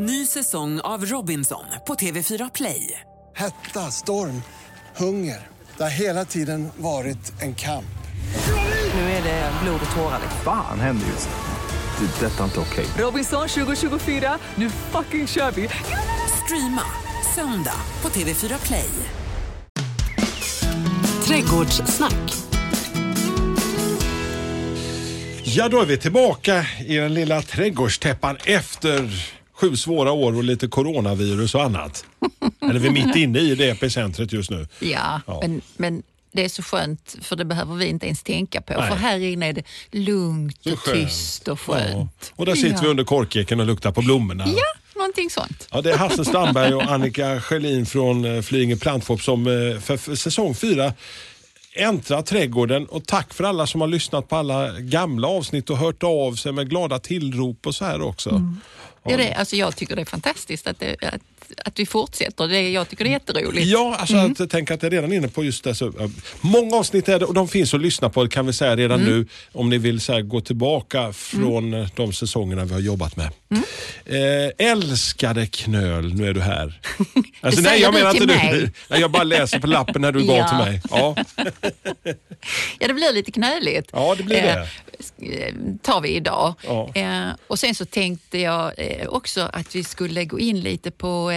Ny säsong av Robinson på TV4 Play. Hetta, storm, hunger. Det har hela tiden varit en kamp. Nu är det blod och tårar. Fan händer just nu. Det. är Detta är inte okej. Robinson 2024, nu fucking kör vi! Streama söndag på TV4 Play. Trädgårdssnack. Ja, då är vi tillbaka i den lilla trädgårdstäppan efter sju svåra år och lite coronavirus och annat. Eller vi är mitt inne i det epicentret just nu. Ja, Ja. Men, men det är så skönt för det behöver vi inte ens tänka på. Nej. För här inne är det lugnt och tyst och skönt. Ja. Och där sitter ja. vi under korkeken och luktar på blommorna. Ja, någonting sånt. Ja, det är Hasse Strandberg och Annika Schelin från eh, Flyinge Plantshop som eh, för, för säsong fyra äntrar trädgården och tack för alla som har lyssnat på alla gamla avsnitt och hört av sig med glada tillrop och så här också. Mm. Ja, det, alltså jag tycker det är fantastiskt att, det, att, att vi fortsätter. Det, jag tycker det är jätteroligt. Ja, alltså att, tänk att jag är redan inne på just det. Så, eh, många avsnitt är det och de finns att lyssna på kan vi säga redan nu om ni vill så här, gå tillbaka från eh, de säsongerna vi har jobbat med. Eh, älskade Knöl, nu är du här. Alltså, Det säger du till inte du. Nej, jag bara läser på lappen när du gav Ja. till mig. Ja, Ja, det blir lite knöligt. Ja, det blir det. Eh, tar vi idag. Ja. Eh, och sen så tänkte jag eh, också att vi skulle gå in lite på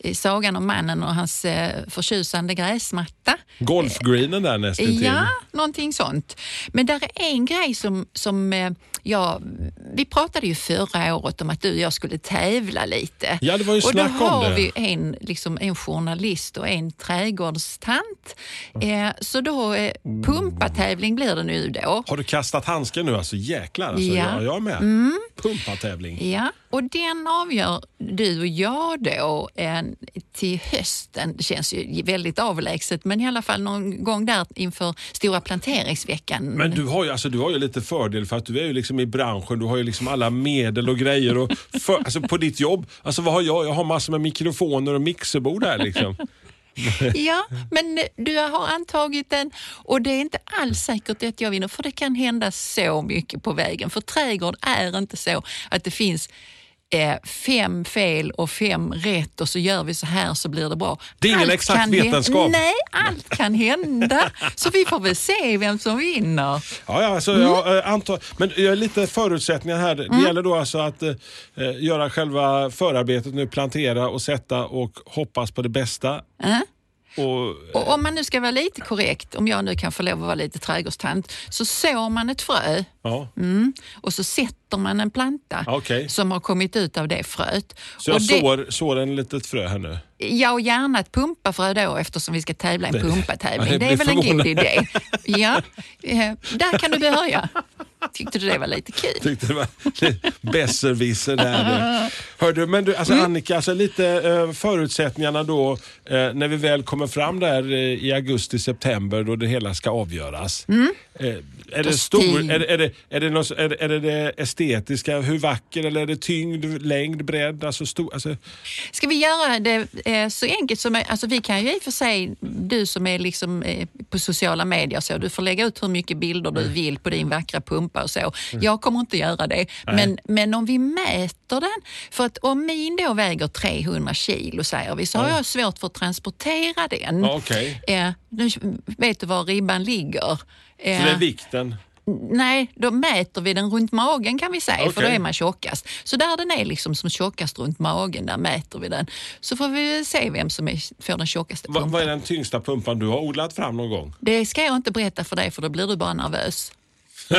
eh, sagan om mannen och hans eh, förtjusande gräsmatta. golfgreenen där nästan till. Ja, någonting sånt. Men där är en grej som, som eh, ja, vi pratade ju förra året om att du och jag skulle tävla lite. Ja, det var ju och då snack om har det. vi en, liksom, en journalist och en trädgårdstant. Eh, så då, eh, pumpatävling blir det nu då. Har du kastat handsken nu alltså? Jäklar alltså. Ja. Ja. Jag är med. Pumpatävling. Ja, och den avgör du och jag då eh, till hösten. Det känns ju väldigt avlägset, men i alla fall någon gång där inför stora planteringsveckan. Men du har, ju, alltså, du har ju lite fördel för att du är ju liksom Liksom i branschen. Du har ju liksom alla medel och grejer. Och för, alltså, på ditt jobb, alltså, vad har jag? Jag har massor med mikrofoner och mixerbord här. Liksom. Ja, men du har antagit den och det är inte alls säkert att jag vinner för det kan hända så mycket på vägen. För trädgård är inte så att det finns eh, fem fel och fem rätt och så gör vi så här så blir det bra. Det är ingen exakt kan hä- vetenskap. Nej, allt kan hända. Så vi får väl se vem som vinner. Ja, ja, alltså, Mm. jag eh, antar, men jag har lite förutsättningar här. Det gäller då alltså att eh, eh, göra själva förarbetet nu, plantera och sätta och hoppas på det bästa. Äh? Och, Och om man nu ska vara lite korrekt, om jag nu kan få lov att vara lite trädgårdstant, så sår man ett frö ja. Mm. och så sätter man en planta Okej. som har kommit ut av det fröet. Så jag och det, sår, sår en litet frö här nu. Ja, och gärna ett pumpafrö då eftersom vi ska tävla i en pumpatävling. Det Det är väl en god idé? Ja, eh, där kan du börja. Tyckte du det var lite kul? Tyckte det var besserwisser där. Hör du, men du, alltså Mm. Annika, alltså lite eh, förutsättningarna då eh, när vi väl kommer fram där i augusti-september då det hela ska avgöras. Eh, är, det stor, är, det- är, det, är, det är, det, är det estetiska, hur vacker eller är det tyngd, längd, bredd? Alltså stor, alltså, Ska vi göra det eh, så enkelt som möjligt? Alltså vi kan ju i och för sig, du som är liksom eh, på sociala medier så, du får lägga ut hur mycket bilder du vill på din vackra pumpa och så. Jag kommer inte göra det. Men, men om vi mäter den, för att om min då väger 300 kilo säger vi, så har jag svårt för att transportera den. okej. Eh, nu vet du var ribban ligger. Eh, Så det är vikten. Nej, då mäter vi den runt magen kan vi säga, för då är man tjockast. Så där den är liksom som tjockast runt magen, där mäter vi den. Så får vi se vem som är, får den tjockaste pumpan. vad är den tyngsta pumpan du har odlat fram någon gång? Det ska jag inte berätta för dig, för då blir du bara nervös.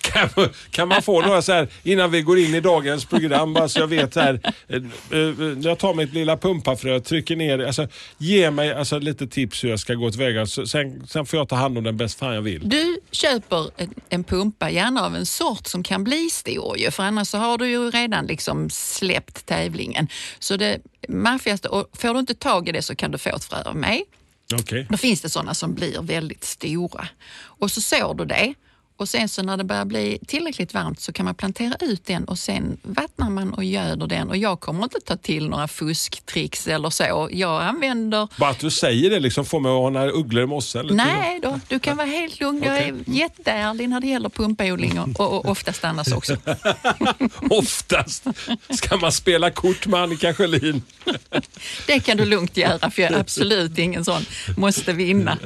Kan, kan man få några så här innan vi går in i dagens program, bara så jag vet här. eh, eh, Jag tar mitt lilla pumpafrö, trycker ner det. Alltså, ge mig alltså, lite tips hur jag ska gå tillväga. Sen, sen får jag ta hand om den bäst fan jag vill. Du köper en, en pumpa, gärna av en sort som kan bli stor ju, för annars så har du ju redan liksom släppt tävlingen. Så det maffigaste, och får du inte tag i det så kan du få ett frö av mig. Okay. Då finns det sådana som blir väldigt stora. Och så sår du det och sen så när det börjar bli tillräckligt varmt så kan man plantera ut den och sen vattnar man och göder den. Och jag kommer inte ta till några fusktricks eller så. Jag använder... Bara att du säger det liksom får mig att ana ugglor i mossen. eller Nej då, du kan vara helt lugn. Jag är jätteärlig när det gäller pumpodling och, och, och oftast annars också. Oftast ska man spela kort med Annika Sjölin. Det kan du lugnt göra för jag är absolut ingen sån måste vinna.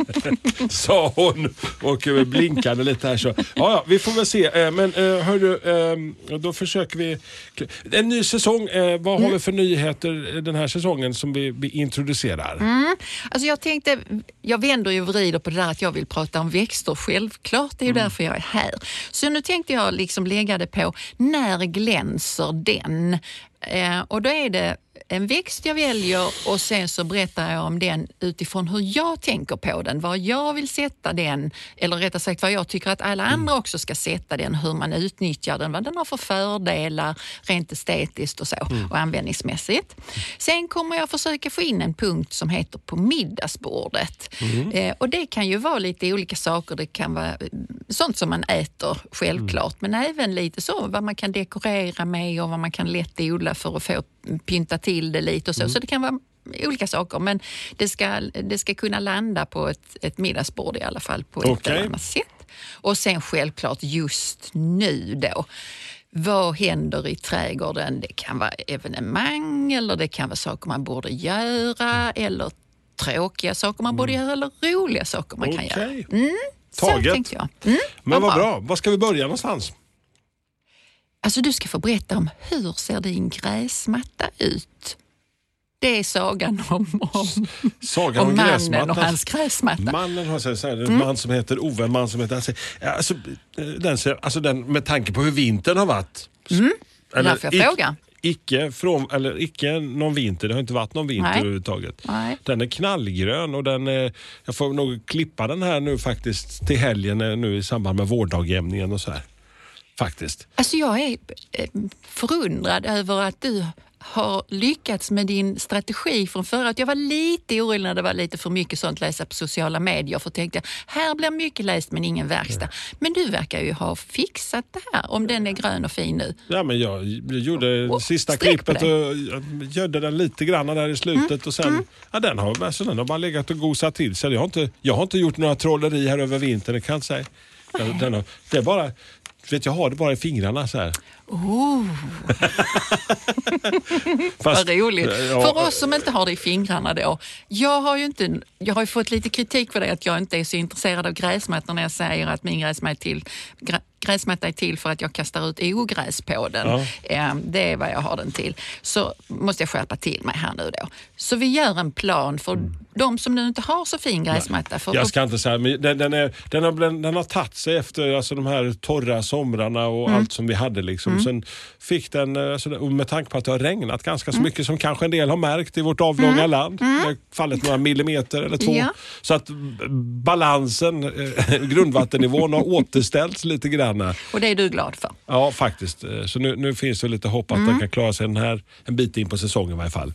Sa hon och blinkade lite här. Så. Ja, ja, vi får väl se. Eh, Men eh, hörru, eh, då försöker vi. En ny säsong. eh, Vad har vi för nyheter den här säsongen som vi, vi introducerar? Alltså jag tänkte, jag vänder ju och vrider på det där att jag vill prata om växter, självklart. Det är ju därför jag är här. Så nu tänkte jag liksom lägga det på, när glänser den? Och då är det en växt jag väljer och sen så berättar jag om den utifrån hur jag tänker på den, var jag vill sätta den, eller rättare sagt vad jag tycker att alla andra också ska sätta den, hur man utnyttjar den, vad den har för fördelar rent estetiskt och så och användningsmässigt. Sen kommer jag försöka få in en punkt som heter på middagsbordet. Eh, och det kan ju vara lite olika saker. Det kan vara eh, sånt som man äter självklart, men även lite så vad man kan dekorera med och vad man kan lätt odla för att få pynta till det lite och så. Så det kan vara olika saker, men det ska, det ska kunna landa på ett, ett middagsbord i alla fall på ett Okej. eller annat sätt. Och sen självklart just nu då. Vad händer i trädgården? Det kan vara evenemang eller det kan vara saker man borde göra eller tråkiga saker man borde göra eller roliga saker man kan göra. Så Taget. tänkte jag. Mm, Men vad bra. Var ska vi börja någonstans? Alltså du ska få berätta om hur ser din gräsmatta ut? Det är sagan om, om, Sagan om, om mannen gräsmattan. och hans gräsmatta. Mannen har så här, en Mm. man som heter Ove, en man som heter... Alltså, alltså, den, ser- alltså den, med tanke på hur vintern har varit. Mm. Därför jag frågar. Icke, från, eller icke någon vinter, det har inte varit någon vinter Nej. överhuvudtaget. Nej. Den är knallgrön och den är, jag får nog klippa den här nu faktiskt till helgen eh, nu i samband med vårdagjämningen och så här. Faktiskt. Alltså jag är eh, förundrad över att du har lyckats med din strategi från året. Jag var lite orolig när det var lite för mycket sånt läsa på sociala medier för tänkte här blir mycket läst men ingen verkstad. Men du verkar ju ha fixat det här om den är grön och fin nu. Ja, men jag gjorde Oh, sista klippet och jag gödde den lite grann där i slutet och sen, ja, den, har, alltså, den har bara legat och gosat till sig. Jag har inte, jag har inte gjort några trolleri här över vintern, det kan jag inte säga. Den, den har, det är bara, vet, jag har det bara i fingrarna så här. Oh, Fast, vad roligt. Ja, För oss som inte har det i fingrarna då. Jag har ju inte, jag har fått lite kritik för det att jag inte är så intresserad av gräsmattor när jag säger att min gräsmatta är till, grä, gräsmatta är till för att jag kastar ut ogräs på den. Ja. Eh, Det är vad jag har den till. Så måste jag skärpa till mig här nu då. Så vi gör en plan för de som nu inte har så fin gräsmatta. För Jag ska inte säga, men den, den, är, den, har, den har tagit sig efter alltså, de här torra somrarna och Mm. allt som vi hade. Liksom. Sen fick den, eh, alltså, med tanke på att det har regnat ganska Mm. så mycket som kanske en del har märkt i vårt avlånga land. Det har fallit några millimeter eller två. Ja. Så att balansen, eh, grundvattennivån har återställts lite grann. Och det är du glad för. Ja, faktiskt. Eh, Så nu, nu finns det lite hopp att Mm. den kan klara sig den här, en bit in på säsongen i varje fall.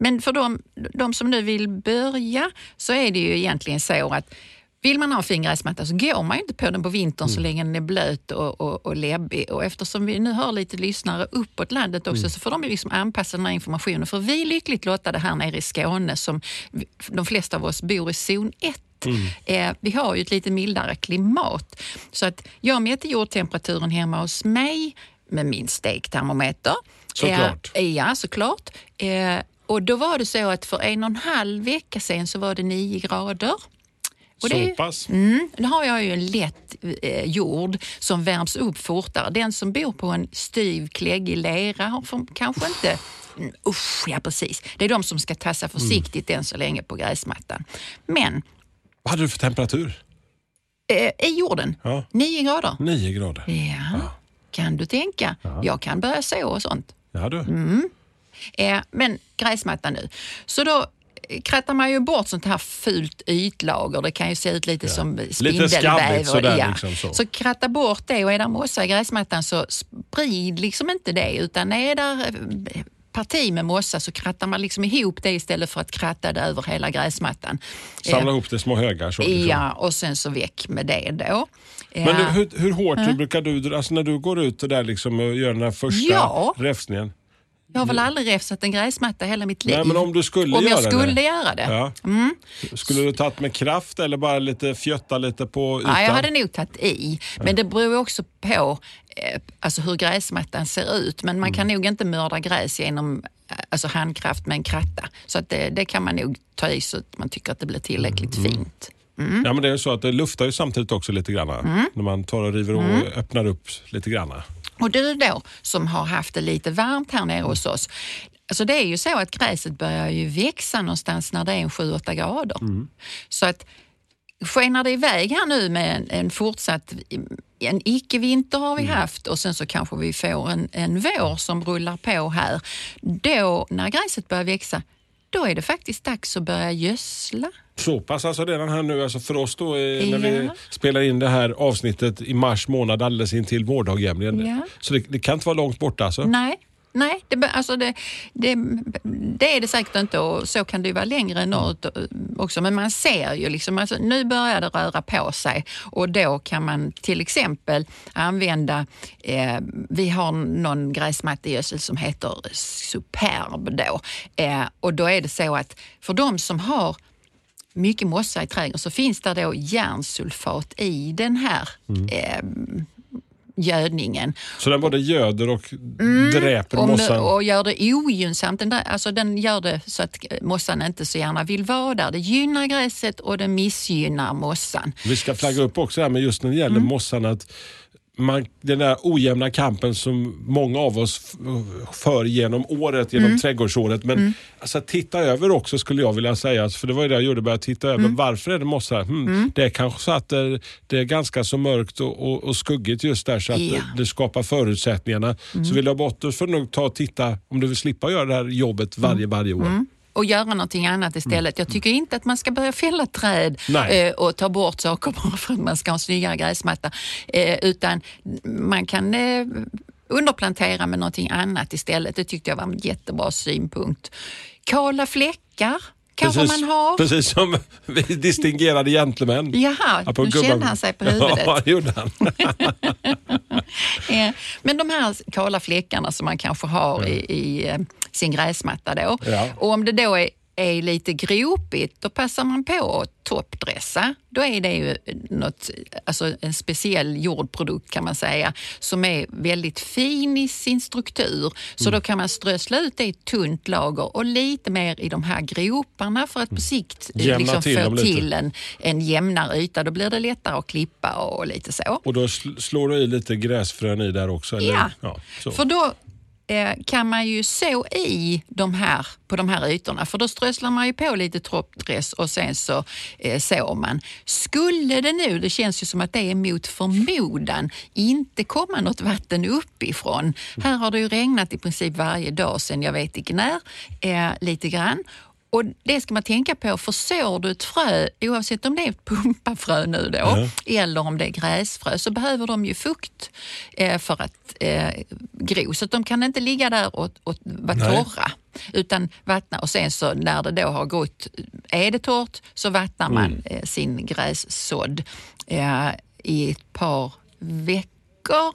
Men för de, de som nu vill börja så är det ju egentligen så att vill man ha en gräsmatta så går man inte på den på vintern så länge den är blöt och, och, och läbbig. Och eftersom vi nu har lite lyssnare uppåt landet också så får de liksom anpassa den här informationen. För vi är lyckligt lottade här nere i Skåne som de flesta av oss bor i zon 1. Eh, vi har ju ett lite mildare klimat. Så att jag mäter jordtemperaturen hemma hos mig med min stektermometer. Såklart. Eh, ja, såklart. Eh, och då var det så att för en och en halv vecka sedan så var det nio grader. Och det Så pass. Mm, nu har jag ju en lätt eh, jord som värms upp fortare. Den som bor på en styv, kläggig lera har för, kanske inte... Mm, usch, ja precis. Det är de som ska tassa försiktigt än så länge på gräsmattan. Men Vad hade du för temperatur? eh, i jorden, Ja. nio grader. 9 grader. Ja, kan du tänka? Jag kan börja så och sånt. Ja, du. Mm. Eh, men gräsmattan nu. Så då krattar man ju bort sånt här fult ytlager. Det kan ju se ut lite som spindelväv. skabbigt och- sådär ja. liksom så. så kratta bort det och är det mossa i gräsmattan så sprid liksom inte det utan är där eh, parti med mossa så krattar man liksom ihop det istället för att kratta det över hela gräsmattan. Samla Eh, ihop det små högar. Så, liksom. Ja, och sen så väck med det då. Men Ja. du, hur, hur hårt brukar du, alltså när du går ut och där liksom och gör den här första Ja. räfsningen? Jag har väl aldrig räfsat en gräsmatta hela mitt liv. Nej, men om du skulle Om jag göra skulle det. göra det. Ja. Skulle du tagit med kraft eller bara lite fjötta lite på ytan? Ja, jag hade nog tagit i. Men det beror också på eh, alltså hur gräsmattan ser ut. Men man Mm. kan nog inte mörda gräs genom eh, alltså handkraft med en kratta. Så att det, det kan man nog ta i så att man tycker att det blir tillräckligt Mm. fint. Ja, men det är så att det luftar ju samtidigt också lite grann. Mm. När man tar och river och öppnar upp lite grann. Och du då som har haft det lite varmt här nere hos oss. Alltså det är ju så att gräset börjar ju växa någonstans när det är en 7-8 grader. Så att skenar det iväg här nu med en, en fortsatt en icke-vinter har vi haft och sen så kanske vi får en, en vår som rullar på här. Då när gräset börjar växa, då är det faktiskt dags att börja gödsla. Så pass alltså redan här nu, alltså för oss då eh, när vi spelar in det här avsnittet i mars månad alldeles in till vårdagjämningen. Ja. Så det, det kan inte vara långt borta alltså? Nej, nej det, alltså det, det, det är det säkert inte och så kan det ju vara längre norrut eh, också. Men man ser ju liksom, alltså nu börjar det röra på sig och då kan man till exempel använda, eh, vi har någon gräsmattegödsel som heter Superb då eh, och då är det så att för de som har mycket mossa i trädgården så finns det då järnsulfat i den här eh, gödningen. Så den både göder och dräper Om mossan? och gör det ogynnsamt. Den, där, alltså den gör det så att mossan inte så gärna vill vara där. Det gynnar gräset och det missgynnar mossan. Vi ska flagga upp också här med just när det gäller Mm. mossan att man, den där ojämna kampen som många av oss för genom året, genom Mm. trädgårdsåret. Men alltså, titta över också skulle jag vilja säga. För det var ju det jag gjorde, började titta över. Mm. Varför är det mossa? Hmm, Det är kanske så att det, det är ganska så mörkt och, och, och skuggigt just där så att. Mm. det, det skapar förutsättningarna. Så vill jag bort får du nog ta och titta om du vill slippa göra det här jobbet Mm. varje, varje år. Och göra någonting annat istället. Jag tycker inte att man ska börja fälla träd eh, och ta bort saker bara för att man ska ha en snyggare gräsmatta. Eh, utan man kan eh, underplantera med någonting annat istället. Det tyckte jag var en jättebra synpunkt. Kala fläckar kanske man har. precis som vi distingerade gentlemän. Jaha, Ja, på nu kände han sig på huvudet. Ja, det gjorde han. Eh, Men de här kala fläckarna som man kanske har i, i eh, sin gräsmatta då. Ja. Och om det då är, är lite gropigt, då passar man på att toppdressa. Då är det ju något, alltså en speciell jordprodukt kan man säga, som är väldigt fin i sin struktur. Så då kan man strössla ut det i ett tunt lager och lite mer i de här groparna för att på sikt eh, Jämna liksom till få till en, en jämnare yta. Då blir det lättare att klippa och lite så. Och då sl- slår du i lite gräsfrön i där också? Eller? Ja, så. för då Eh, kan man ju så i de här, på de här ytorna. För då strösslar man ju på lite troppdress och sen så eh, sår man. Skulle det nu, det känns ju som att det är mot förmodan, inte komma något vatten uppifrån. Här har det ju regnat i princip varje dag sedan jag vet inte när, eh, lite grann. Och Det ska man tänka på, för sår du ett frö, oavsett om det är ett pumpafrö nu då, eller om det är gräsfrö, så behöver de ju fukt eh, för att eh, gro. Så de kan inte ligga där och, och vara Nej. torra, utan vattna. Och sen så när det då har gått, är det torrt, så vattnar man Mm. eh, sin grässådd eh, i ett par veckor.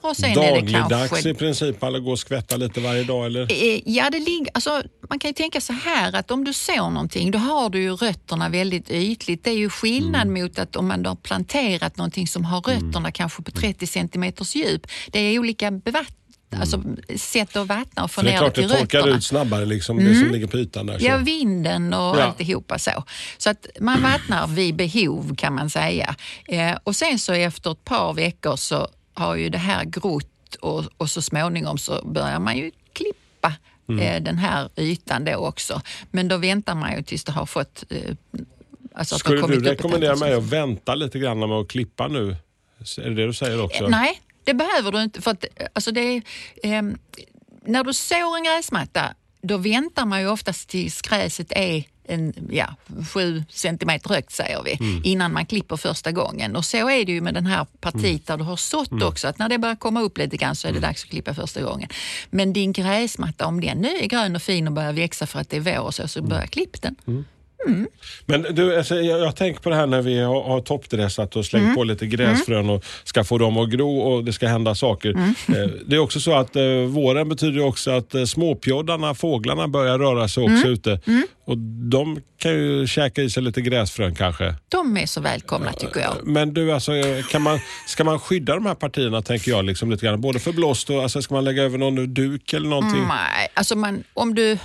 Och sen är det Dagligdags kanske i princip, eller gå och skvätta lite varje dag eller? Eh, Ja, det ligger, alltså, man kan ju tänka så här att om du sår någonting, då har du ju rötterna väldigt ytligt. Det är ju skillnad Mm. mot att om man har planterat någonting som har rötterna kanske på 30 centimeters djup. Det är olika bevatt, alltså, sätt att vattna och få Mm. det är ner det klart till det torkar rötterna. ut snabbare, liksom, det som ligger på ytan där. Så. Ja, vinden och Ja. alltihopa så. Så att man vattnar vid behov kan man säga. Eh, och sen så efter ett par veckor så har ju det här grott och, och så småningom så börjar man ju klippa Mm. eh, den här ytan då också. Men då väntar man ju tills det har fått... Eh, alltså Skulle du rekommendera mig att vänta lite grann med att klippa nu? Är det det du säger också? Eh, Nej, det behöver du inte. För att, eh, alltså det ehm, när du sår en gräsmatta, då väntar man ju oftast tills gräset är en, ja, sju centimeter högt säger vi, Mm. innan man klipper första gången. Och så är det ju med den här partiet Mm. där du har sått också, att när det börjar komma upp lite grann så är det dags att klippa första gången. Men din gräsmatta, om den nu är grön och fin och börjar växa för att det är vår och så, så Mm. börja klipp den. Men du, alltså, jag, jag tänker på det här när vi har, har toppdressat och slängt på lite gräsfrön och ska få dem att gro och det ska hända saker. Eh, det är också så att eh, våren betyder också att eh, småpjoddarna, fåglarna, börjar röra sig också ute. Och de kan ju käka i sig lite gräsfrön kanske. De är så välkomna tycker jag. Men du, alltså, kan man, ska man skydda de här partierna tänker jag liksom lite grann? Både för blåst och alltså, ska man lägga över någon duk eller någonting? Nej, alltså man, om du eh,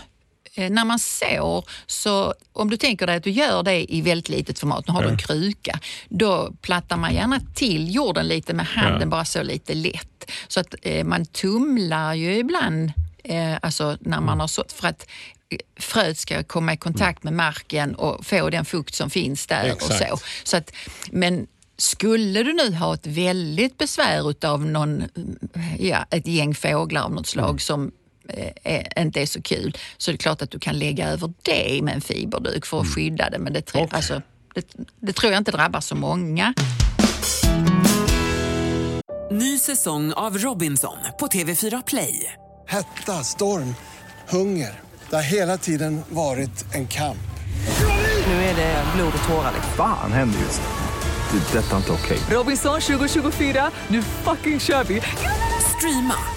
när man sår, så om du tänker dig att du gör det i väldigt litet format, nu har du en kruka, då plattar man gärna till jorden lite med handen, Ja. bara så lite lätt. Så att eh, man tumlar ju ibland eh, alltså när man har sått för att eh, fröet ska komma i kontakt med marken och få den fukt som finns där. och Exakt. så. så att, men skulle du nu ha ett väldigt besvär utav någon, ja, ett gäng fåglar av något slag som eh, är, inte är så kul, så är det klart att du kan lägga över det med en fiberduk för att skydda det. Men det, Okej. alltså, det, det tror jag inte drabbar så många. Ny säsong av Robinson på TV4 Play. Hetta, storm, hunger. Det har hela tiden varit en kamp. Nu är det blod och tårar. Fan händer just det. Det är detta inte okej. Robinson 2024, nu fucking kör vi! Streama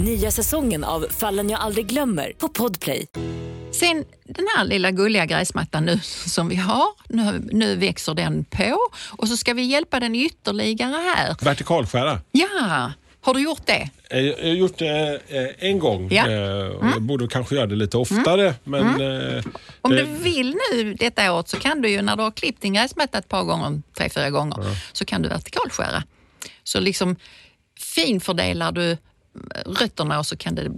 Nya säsongen av Fallen jag aldrig glömmer på Podplay. Sen den här lilla gulliga gräsmattan nu som vi har, nu, nu växer den på och så ska vi hjälpa den ytterligare här. Vertikalskära. Ja, har du gjort det? Eh, Jag har gjort det eh, en gång. Ja. Mm. Eh, och Jag borde kanske göra det lite oftare. Men, eh, Om det- du vill nu detta året så kan du ju när du har klippt din gräsmatta ett par gånger, tre, fyra gånger, så kan du vertikalskära. Så liksom finfördelar du rötterna och så kan det,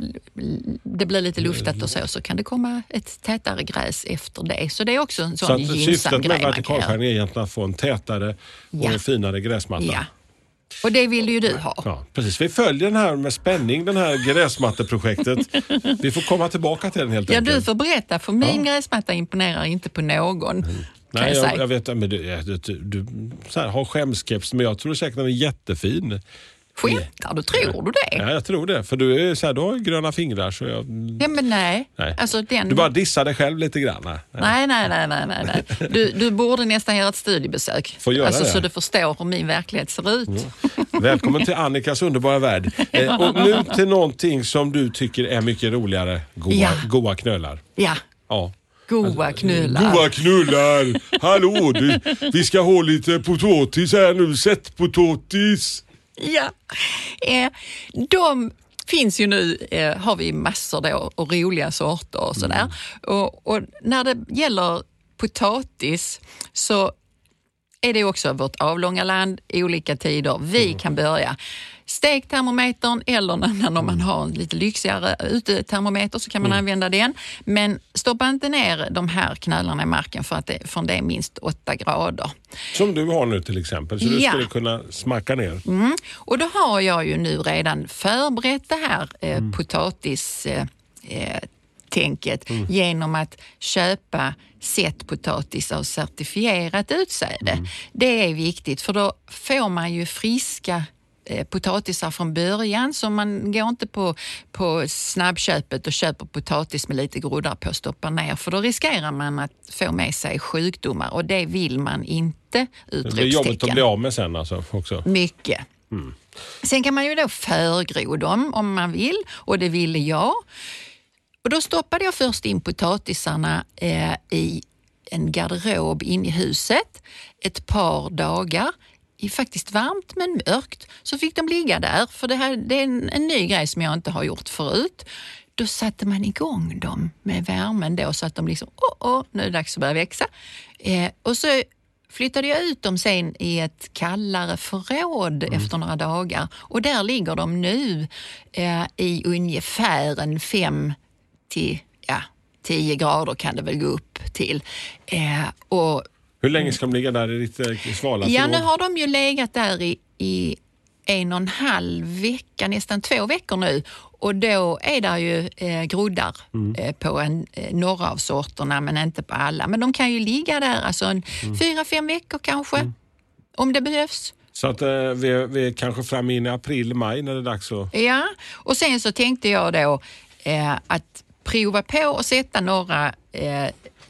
det blir lite luftat och så, så kan det komma ett tätare gräs efter det. Så det är också en sån Så gynnsam syftet med grej kan göra. vertikalskärning är egentligen att få en tätare och Ja. en finare gräsmatta. Ja. Och det vill ju du ha. Ja, precis. Vi följer den här med spänning, det här gräsmatteprojektet. Vi får komma tillbaka till den helt Ja, enkelt. du får berätta, för min gräsmatta imponerar inte på någon. Kan Nej, jag jag, vet men du, du, du, du här, har skämskeps, men jag tror säkert den är jättefin. Skämtar du? Tror du det? Ja, jag tror det. För du, är så här, du har gröna fingrar. Så jag, Ja, men nej. nej. Alltså, den... Du bara dissar dig själv lite grann. Nej. Nej, nej, nej. nej, nej, nej. Du, du borde nästan göra ett studiebesök. Får göra alltså, det. Mm. Så du förstår hur min verklighet ser ut. Välkommen till Annikas underbara värld. Eh, och nu till någonting som du tycker är mycket roligare. Goa, Ja. goa knölar. Ja, Ja. goa knullar. Goa knullar! Hallå, du, vi ska ha lite potatis här nu. Sätt potatis. Ja. Eh, de finns ju nu, eh, har vi massor då, och roliga sorter och sådär. Mm. Och, och när det gäller potatis så är det också vårt avlånga land i olika tider. Vi Mm. kan börja stektermometern eller när, man har en lite lyxigare utetermometer så kan man Mm. använda den. Men stoppa inte ner de här knölarna i marken för att det, från det är minst 8 grader. Som du har nu till exempel. Så du Ja. skulle kunna smacka ner. Mm. Och då har jag ju nu redan förberett det här eh, potatis eh, eh, tänket genom att köpa sättpotatis av certifierat utsäde. Det är viktigt för då får man ju friska potatisar från början så man går inte på, på snabbköpet och köper potatis med lite groddar på och stoppar ner för då riskerar man att få med sig sjukdomar och det vill man inte. Det blir jobbigt att bli av med sen alltså, också. Mycket. Sen kan man ju då förgro dem om man vill och det ville jag. Och då stoppade jag först in potatisarna eh, i en garderob in i huset ett par dagar faktiskt varmt men mörkt. Så fick de ligga där, för det, här, det är en, en ny grej som jag inte har gjort förut. Då satte man igång dem med värmen då så att de liksom, åh, åh nu är det dags att börja växa. Eh, och så flyttade jag ut dem sen i ett kallare förråd efter några dagar och där ligger de nu eh, i ungefär en fem till ja, 10 grader kan det väl gå upp till. Eh, och Hur länge ska de ligga där i ditt eh, svala Ja, förråd? nu har de ju legat där i, i en och en halv vecka, nästan två veckor nu. Och då är det ju eh, groddar Mm. eh, på en, eh, några av sorterna, men inte på alla. Men de kan ju ligga där alltså en Mm. fyra, fem veckor kanske, om det behövs. Så att eh, vi, vi är kanske fram in i april, maj när det är dags att... Ja, och sen så tänkte jag då eh, att prova på att sätta några eh,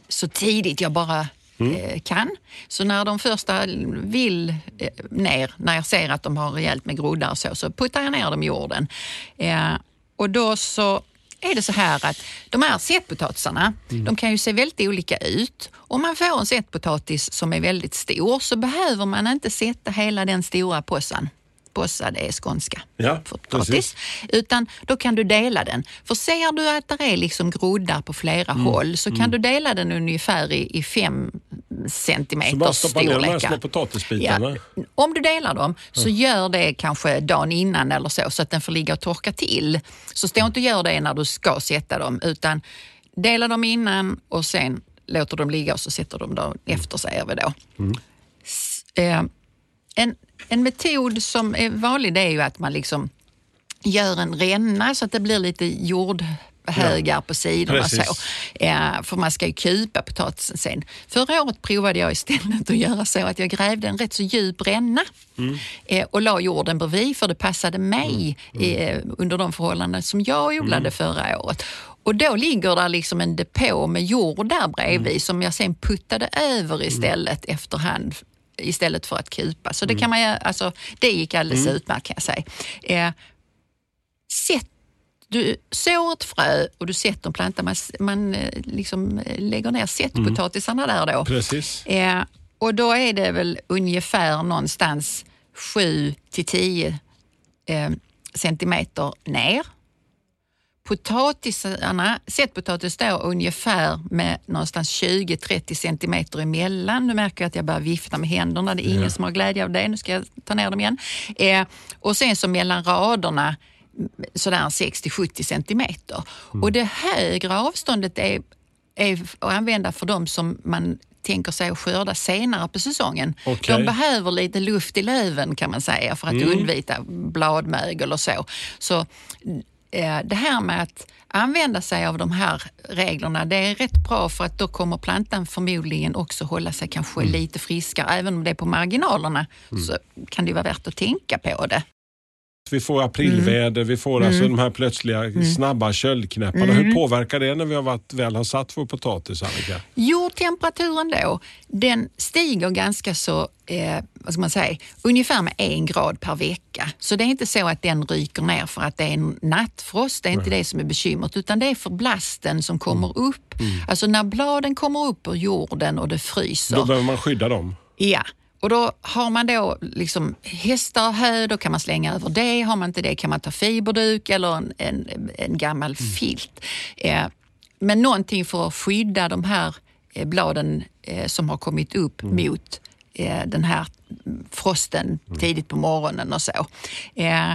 så tidigt jag bara eh, kan. Så när de första vill eh, ner, när jag ser att de har rejält med groddar och så, så puttar jag ner dem i jorden. Eh, och då så är det så här att de här sättpotatisarna, de kan ju se väldigt olika ut. Om man får en sättpotatis som är väldigt stor så behöver man inte sätta hela den stora påsen. Påsa, det är skånska Ja, potatis. Utan då kan du dela den. För ser du att det är liksom groddar på flera Mm. håll så kan du dela den ungefär i, i fem centimeter Så bara stoppa ner de här storlekar. små potatisbitarna. Ja, om du delar dem så gör det kanske dagen innan eller så, så att den får ligga och torka till. Så stå inte och gör det när du ska sätta dem, utan dela dem innan och sen låter dem ligga och så sätter de dem efter, säger vi då. S- Eh, en, en metod som är vanlig det är ju att man liksom gör en ränna så att det blir lite jordhögar på sidorna. Precis. Så. Eh, för man ska ju kupa potatisen sen. Förra året provade jag istället att göra så att jag grävde en rätt så djup ränna eh, och la jorden bredvid för det passade mig eh, under de förhållanden som jag odlade förra året. Och då ligger där liksom en depå med jord där bredvid som jag sen puttade över istället efterhand istället för att kupa. Så det kan man alltså det gick alldeles utmärkt kan jag säga. Eh, sätt, du sår ett frö och du sätter en planta, man, man eh, liksom eh, lägger ner sättpotatisarna där då. Precis. Eh, och då är det väl ungefär någonstans 7 till 10 eh, centimeter ner. Potatisarna, sättpotatis står ungefär med någonstans 20-30 centimeter emellan. Nu märker jag att jag börjar vifta med händerna. Det är ingen som har glädje av det. Nu ska jag ta ner dem igen. Eh, och sen så mellan raderna mm, sådär 60-70 centimeter. Och det högre avståndet är, är att använda för de som man tänker sig att skörda senare på säsongen. Okej. De behöver lite luft i löven kan man säga för att undvika bladmögel och så. Så det här med att använda sig av de här reglerna, det är rätt bra för att då kommer plantan förmodligen också hålla sig kanske lite friskare. Även om det är på marginalerna så kan det vara värt att tänka på det. Vi får aprilväder, vi får alltså de här plötsliga snabba köldknäpparna. Hur påverkar det när vi har varit, väl har satt vår potatis, Annika? Jordtemperaturen då, den stiger ganska så, eh, vad ska man säga, ungefär med en grad per vecka. Så det är inte så att den ryker ner för att det är en nattfrost, det är inte det som är bekymret, utan det är för blasten som kommer upp. Alltså när bladen kommer upp ur jorden och det fryser. Då behöver man skydda dem. Ja, och då har man då liksom hästar och hö, då kan man slänga över det. Har man inte det kan man ta fiberduk eller en, en, en gammal filt. Eh, men någonting för att skydda de här eh, bladen eh, som har kommit upp mot eh, den här frosten tidigt på morgonen och så. Eh,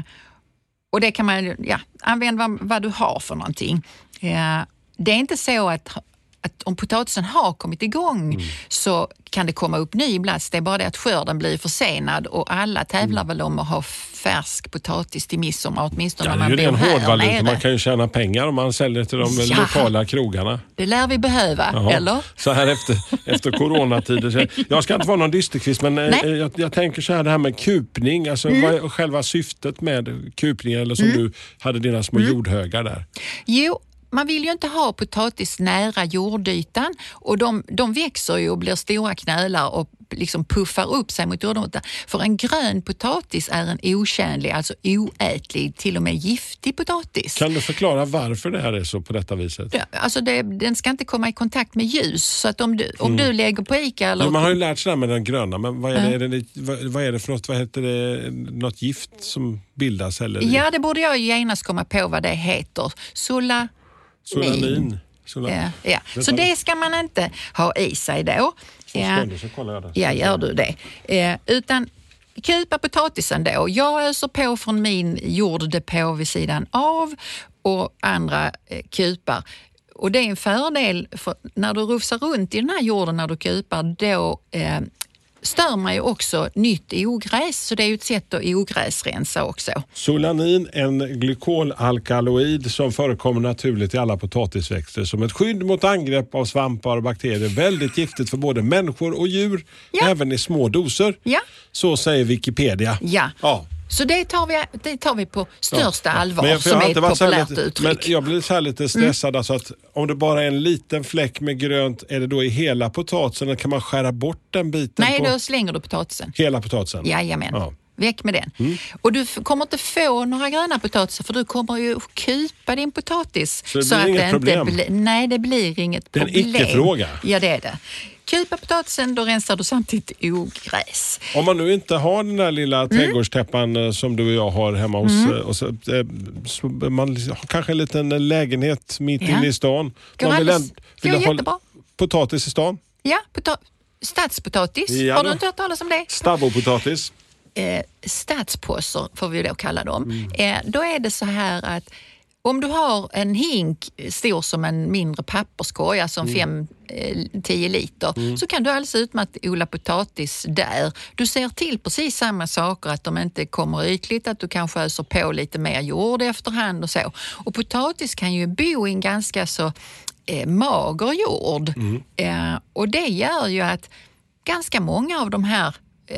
och det kan man ja, använda vad, vad du har för någonting. Eh, det är inte så att, att om potatisen har kommit igång så kan det komma upp ny blast. Det är bara det att skörden blir försenad och alla tävlar väl om att ha färsk potatis till midsommar, åtminstone Ja, när det är ju man bor här nere. Man kan ju tjäna pengar om man säljer till de Ja. lokala krogarna. Det lär vi behöva, Jaha. eller? Så här efter, efter coronatider. Jag ska inte vara någon dysterkvist men eh, Nej. jag, jag tänker så här det här med kupning. Alltså, Vad är själva syftet med kupning? Eller som du hade dina små jordhögar där. Jo, man vill ju inte ha potatis nära jordytan och de, de växer ju och blir stora knölar och liksom puffar upp sig mot jordytan. För en grön potatis är en otjänlig, alltså oätlig, till och med giftig potatis. Kan du förklara varför det här är så på detta viset? Ja, Alltså det, den ska inte komma i kontakt med ljus. Så att om du, om du lägger på ICA eller... Jo, man har ju lärt sig det här med den gröna, men vad är, det, är det, vad, vad är det för något? Vad heter det? Något gift som bildas? Eller? Ja, det borde jag ju genast komma på vad det heter. Sola... Solanin? Sola... Ja, ja. Så det ska man inte ha i sig då. Ja. så kollar jag det. Ja, gör du det. Eh, utan kupa potatisen då. Jag öser på från min jorddepå vid sidan av och andra eh, kupar. och det är en fördel, för när du rufsar runt i den här jorden när du kupar, då eh, stör man ju också nytt ogräs. Så det är ju ett sätt att ogräsrensa också. Solanin, en glykolalkaloid som förekommer naturligt i alla potatisväxter som ett skydd mot angrepp av svampar och bakterier. Väldigt giftigt för både människor och djur, Ja. även i små doser. Ja. Så säger Wikipedia. Ja. Ja. Så det tar vi, det tar vi på största allvar, Men jag- som är ett populärt lite, uttryck. Mm. Men jag blir så här lite stressad. Alltså att om det bara är en liten fläck med grönt, är det då i hela potatisen eller kan man skära bort den biten Nej, på då slänger du potatisen. hela potatisen? Jajamän. Ja. Mm. Väck med den. Och du kommer inte få några gröna potatisar för du kommer ju kupa din potatis. Så det blir inget inte problem? blir- nej, det blir inget Det är en problem. icke-fråga. Ja, det är det. Kupa potatisen, då rensar du samtidigt ogräs. Om man nu inte har den där lilla Mm. trädgårdstäppan eh, som du och jag har hemma hos eh, och så, eh, så man har kanske en liten lägenhet mitt Ja. inne i stan. Går Man vill, alldeles- vill ha jättebra. potatis i stan. Ja, pota- stadspotatis. Ja, Har du inte hört talas om det? Stabbopotatis. Eh, stadspåsar, får vi då kalla dem. Mm. Eh, då är det så här att om du har en hink stor som en mindre papperskorg, alltså Mm. 5-10 liter, så kan du alldeles utmärkt odla potatis där. Du ser till precis samma saker, att de inte kommer ytligt, att du kanske öser på lite mer jord efterhand och så. Och potatis kan ju bo i en ganska så eh, mager jord eh, och det gör ju att ganska många av de här eh,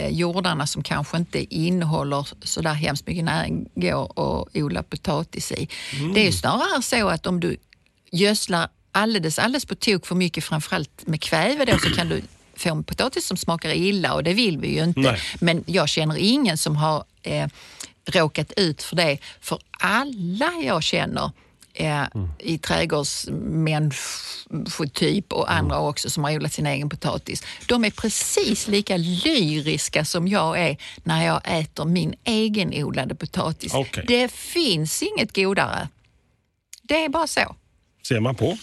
jordarna som kanske inte innehåller så där hemskt mycket näring går att odla potatis i. Det är ju snarare så att om du gödslar alldeles, alldeles på tok för mycket, framförallt med kväve då, så kan du få en potatis som smakar illa och det vill vi ju inte. Nej. Men jag känner ingen som har eh, råkat ut för det. För alla jag känner eh, i trädgårdsmänniskotyp och andra också som har odlat sin egen potatis. De är precis lika lyriska som jag är när jag äter min egen odlade potatis. Okej. Det finns inget godare. Det är bara så. Ser man på.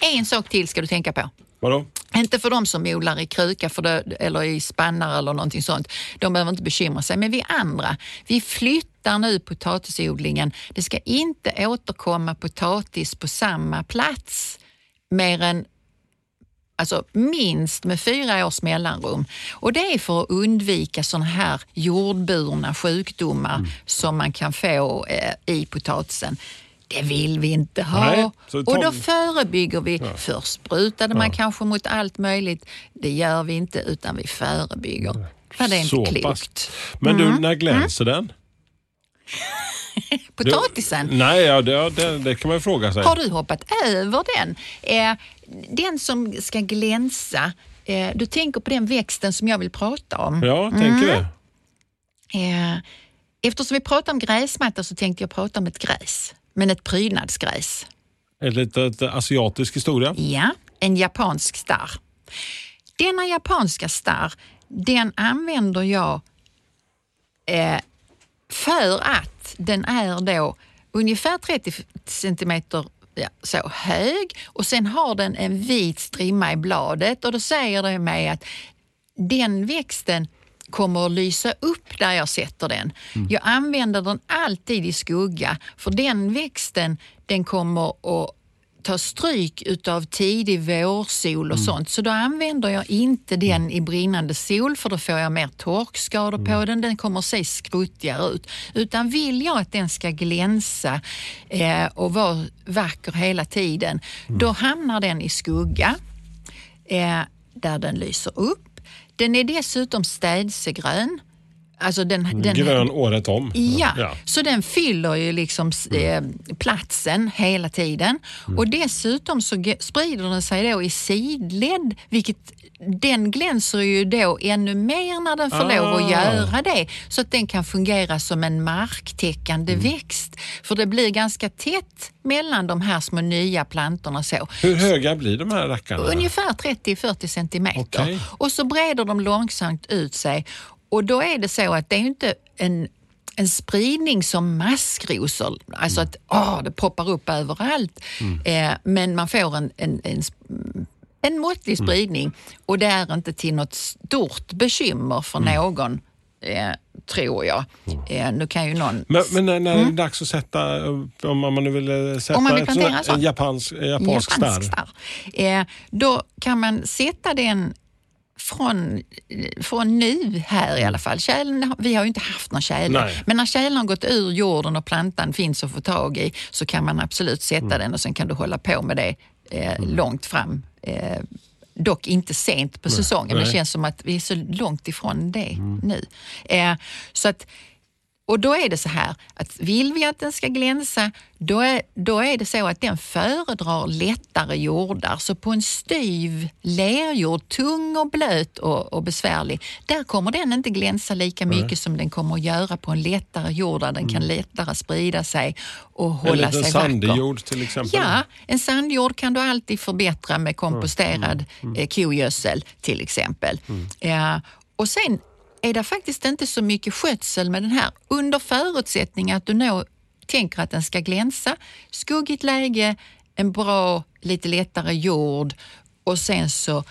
En sak till ska du tänka på. Vadå? Inte för de som odlar i kruka för det, eller i spannar eller någonting sånt. De behöver inte bekymra sig. Men vi andra, vi flyttar nu potatisodlingen. Det ska inte återkomma potatis på samma plats mer än alltså minst med fyra års mellanrum. Och det är för att undvika sådana här jordburna sjukdomar som man kan få eh, i potatisen. Det vill vi inte ha. Nej, och då förebygger vi. Först sprutade man kanske mot allt möjligt. Det gör vi inte utan vi förebygger. För det är inte Så klokt. pass. Men du, när glänser den? Potatisen. Nej, ja, det, det, det kan man fråga sig. Har du hoppat över den? Eh, den som ska glänsa, eh, du tänker på den växten som jag vill prata om. Ja, tänker det. Eh, eftersom vi pratar om gräsmatta så tänkte jag prata om ett gräs, men ett prydnadsgräs. Ett litet asiatisk historia. Ja, en japansk starr. Denna japanska starr, den använder jag eh, för att den är då ungefär 30 centimeter ja, så hög. Och sen har den en vit strimma i bladet. Och då säger det mig att den växten kommer att lysa upp där jag sätter den. Jag använder den alltid i skugga för den växten den kommer att ta stryk utav tidig vårsol och sånt. Så då använder jag inte den i brinnande sol för då får jag mer torkskador på den. Den kommer att se skruttigare ut. Utan vill jag att den ska glänsa eh, och vara vacker hela tiden, då hamnar den i skugga eh, där den lyser upp. Den är dessutom städsegrön. Alltså den, den, Grön året om. Ja, Ja. så den fyller ju liksom eh, platsen hela tiden. Och dessutom så sprider den sig då i sidled, vilket den glänser ju då ännu mer när den får lov Ah. att göra det. Så att den kan fungera som en marktäckande växt. För det blir ganska tätt mellan de här små nya plantorna så. Hur höga blir de här rackarna? Ungefär 30-40 centimeter. Okej. Och så breder de långsamt ut sig. Och då är det så att det är inte en, en spridning som maskrosor, alltså att åh, det poppar upp överallt. Eh, men man får en, en, en, en måttlig spridning och det är inte till något stort bekymmer för någon eh, tror jag. Eh, nu kan ju någon... Men, men när, när är det dags att sätta, om man nu vill eh, sätta Om man vill plantera en sån? en japansk, japansk starr? starr. Eh, då kan man sätta den från, från nu här i alla fall. Tjälen, vi har ju inte haft någon tjäle, Nej. men när tjälen har gått ur jorden och plantan finns att få tag i så kan man absolut sätta Mm. den och sen kan du hålla på med det eh, långt fram. Eh, dock inte sent på säsongen, men det nej. känns som att vi är så långt ifrån det nu. Eh, så att och då är det så här att vill vi att den ska glänsa, då är, då är det så att den föredrar lättare jordar. Så på en styv lerjord, tung och blöt och, och besvärlig, där kommer den inte glänsa lika mycket som den kommer att göra på en lättare jord där den kan lättare sprida sig och En hålla sig vacker. sandjord till exempel? Ja, en sandjord kan du alltid förbättra med komposterad eh, kogödsel till exempel. Ja, och sen är det faktiskt inte så mycket skötsel med den här under förutsättning att du nå, tänker att den ska glänsa. Skuggigt läge, en bra, lite lättare jord och sen så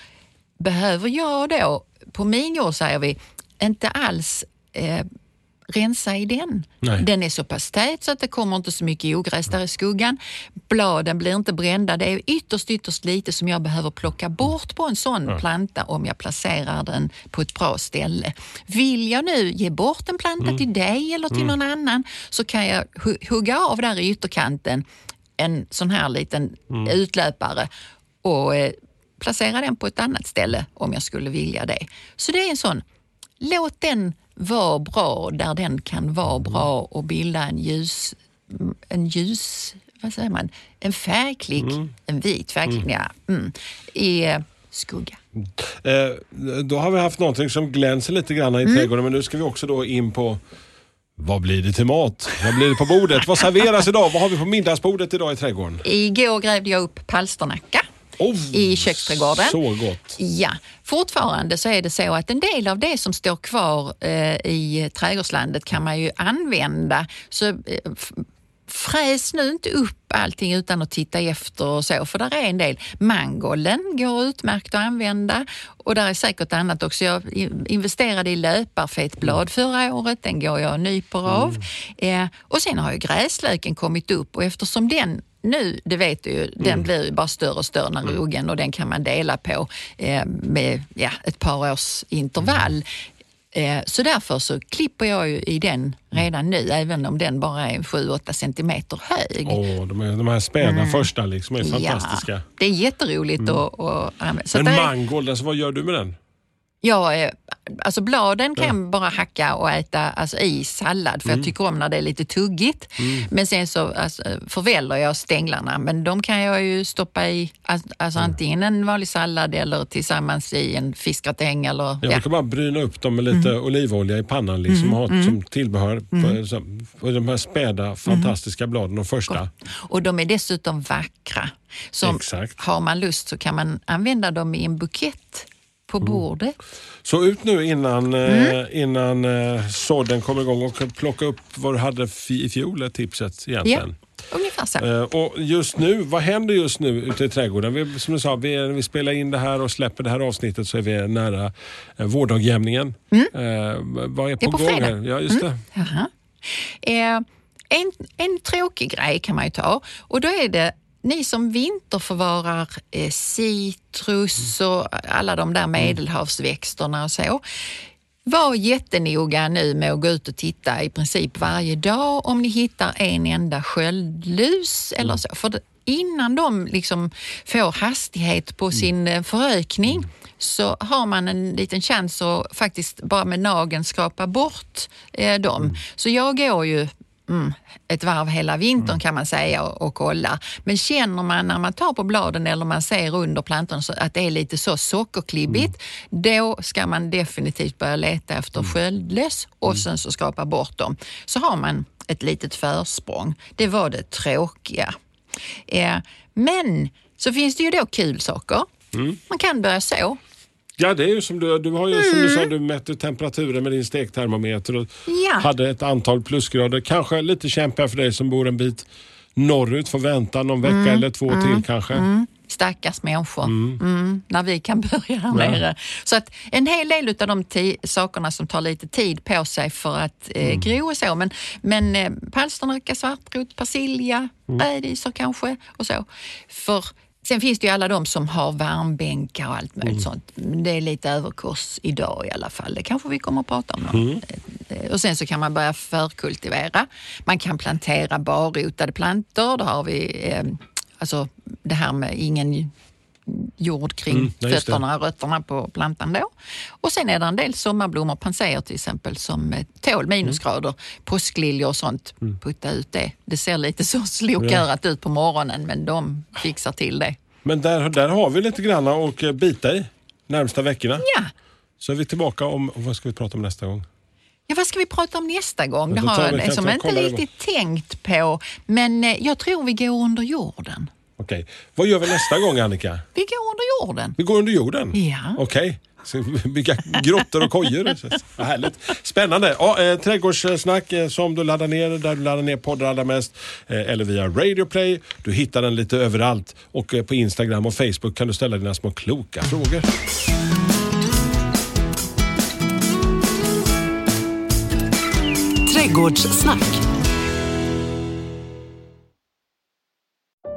behöver jag då, på min jord säger vi, inte alls eh, rensa i den. Nej. Den är så pass tät så att det kommer inte så mycket ogräs där i skuggan. Bladen blir inte brända. Det är ytterst, ytterst lite som jag behöver plocka bort på en sån planta om jag placerar den på ett bra ställe. Vill jag nu ge bort en planta till dig eller till någon annan så kan jag hu- hugga av där i ytterkanten en sån här liten utlöpare och eh, placera den på ett annat ställe om jag skulle vilja det. Så det är en sån, låt den vara bra där den kan vara bra och bilda en ljus, en ljus, vad säger man, en färgklick, en vit färgklick, ja, mm, i eh, skugga. Eh, då har vi haft någonting som glänser lite grann i Mm. trädgården men nu ska vi också då in på vad blir det till mat? Vad blir det på bordet? Vad serveras idag? Vad har vi på middagsbordet idag i trädgården? Igår grävde jag upp palsternacka Oh, i köksträdgården. Så gott. Ja, fortfarande så är det så att en del av det som står kvar eh, i trädgårdslandet kan man ju använda. Så eh, fräs nu inte upp allting utan att titta efter och så, för där är en del. Mangollen går utmärkt att använda och där är säkert annat också. Jag investerade i löparfetblad förra året, den går jag och nyper av. Eh, och sen har ju gräslöken kommit upp och eftersom den nu, det vet du ju, den blir ju bara större och större när roggen och den kan man dela på eh, med ja, ett par års intervall. Eh, så därför så klipper jag ju i den redan nu, även om den bara är 7-8 centimeter hög. Åh, de, är, de här späda första liksom är fantastiska. Ja, det är jätteroligt att, att använda. Så Men mangold, alltså, vad gör du med den? Ja, eh, alltså bladen kan jag bara hacka och äta alltså, i sallad för jag tycker om när det är lite tuggigt. Men sen så alltså, förväller jag stänglarna men de kan jag ju stoppa i alltså, alltså antingen en vanlig sallad eller tillsammans i en fiskgratäng eller Jag ja. brukar bara bryna upp dem med lite Mm. olivolja i pannan liksom, och ha som tillbehör. På, så, och de här späda, fantastiska bladen, de första. Och de är dessutom vackra. Så Exakt. har man lust så kan man använda dem i en bukett på Mm. bordet. Så ut nu innan, Mm. eh, innan eh, sådden kommer igång och plocka upp vad du hade i fjol, är tipset Ja, egentligen. ungefär så. Eh, och just nu, vad händer just nu ute i trädgården? Vi, som du sa, vi, är- vi spelar in det här och släpper det här avsnittet så är vi nära eh, vårdagjämningen. Eh, vad är på, Mm. på gång fredag. Mm. Ja, just det. Jaha. Eh, en, en tråkig grej kan man ju ta och då är det ni som vinterförvarar eh, citrus och alla de där medelhavsväxterna och så. Var jättenoga nu med att gå ut och titta i princip varje dag om ni hittar en enda sköldlus eller så. För innan de liksom får hastighet på sin eh, förökning så har man en liten chans att faktiskt bara med nageln skrapa bort eh, dem. Så jag går ju mm, ett varv hela vintern kan man säga och, och kolla. Men känner man när man tar på bladen eller man ser under plantorna så att det är lite så sockerklibbigt, då ska man definitivt börja leta efter sköldlöss och sen så skrapa bort dem. Så har man ett litet försprång. Det var det tråkiga. Eh, men så finns det ju då kul saker. Man kan börja så. Ja, det är ju som du, du har ju som du sa, du mätte temperaturen med din stektermometer och Ja. hade ett antal plusgrader. Kanske lite kämpigare för dig som bor en bit norrut, får vänta någon vecka eller två till kanske. Stackars människor. Mm, när vi kan börja här nere. Så att en hel del av de sakerna som tar lite tid på sig för att eh, gro och så. Men, men eh, palsternacka, svartrot, persilja, rädisor kanske och så. För Sen finns det ju alla de som har varmbänkar och allt möjligt sånt. Men det är lite överkurs idag i alla fall. Det kanske vi kommer att prata om. någon. Eh, Och sen så kan man börja förkultivera. Man kan plantera barrotade plantor. Då har vi eh, alltså det här med ingen jord kring Mm, ja, fötterna, rötterna på plantan då. Och sen är det en del sommarblommor, panser till exempel, som tål minusgrader. Påskliljor och sånt, Mm. putta ut det. Det ser lite så slokörat ut på morgonen men de fixar till det. Men där, där har vi lite grann att eh, bita i närmsta veckorna. Ja, Så är vi tillbaka om, vad ska vi prata om nästa gång? Ja, vad ska vi prata om nästa gång? Ja, Det har jag liksom inte riktigt tänkt på. Men eh, jag tror vi går under jorden. Okej. Vad gör vi nästa gång Annika? Vi går under jorden. Vi går under jorden? Ja. Okej. Ska vi bygga grottor och kojor? Vad härligt. Spännande. Ja, eh, trädgårdssnack eh, som du laddar ner där du laddar ner poddar allra mest. Eh, eller via Radio Play. Du hittar den lite överallt. Och eh, på Instagram och Facebook kan du ställa dina små kloka frågor. Trädgårdssnack.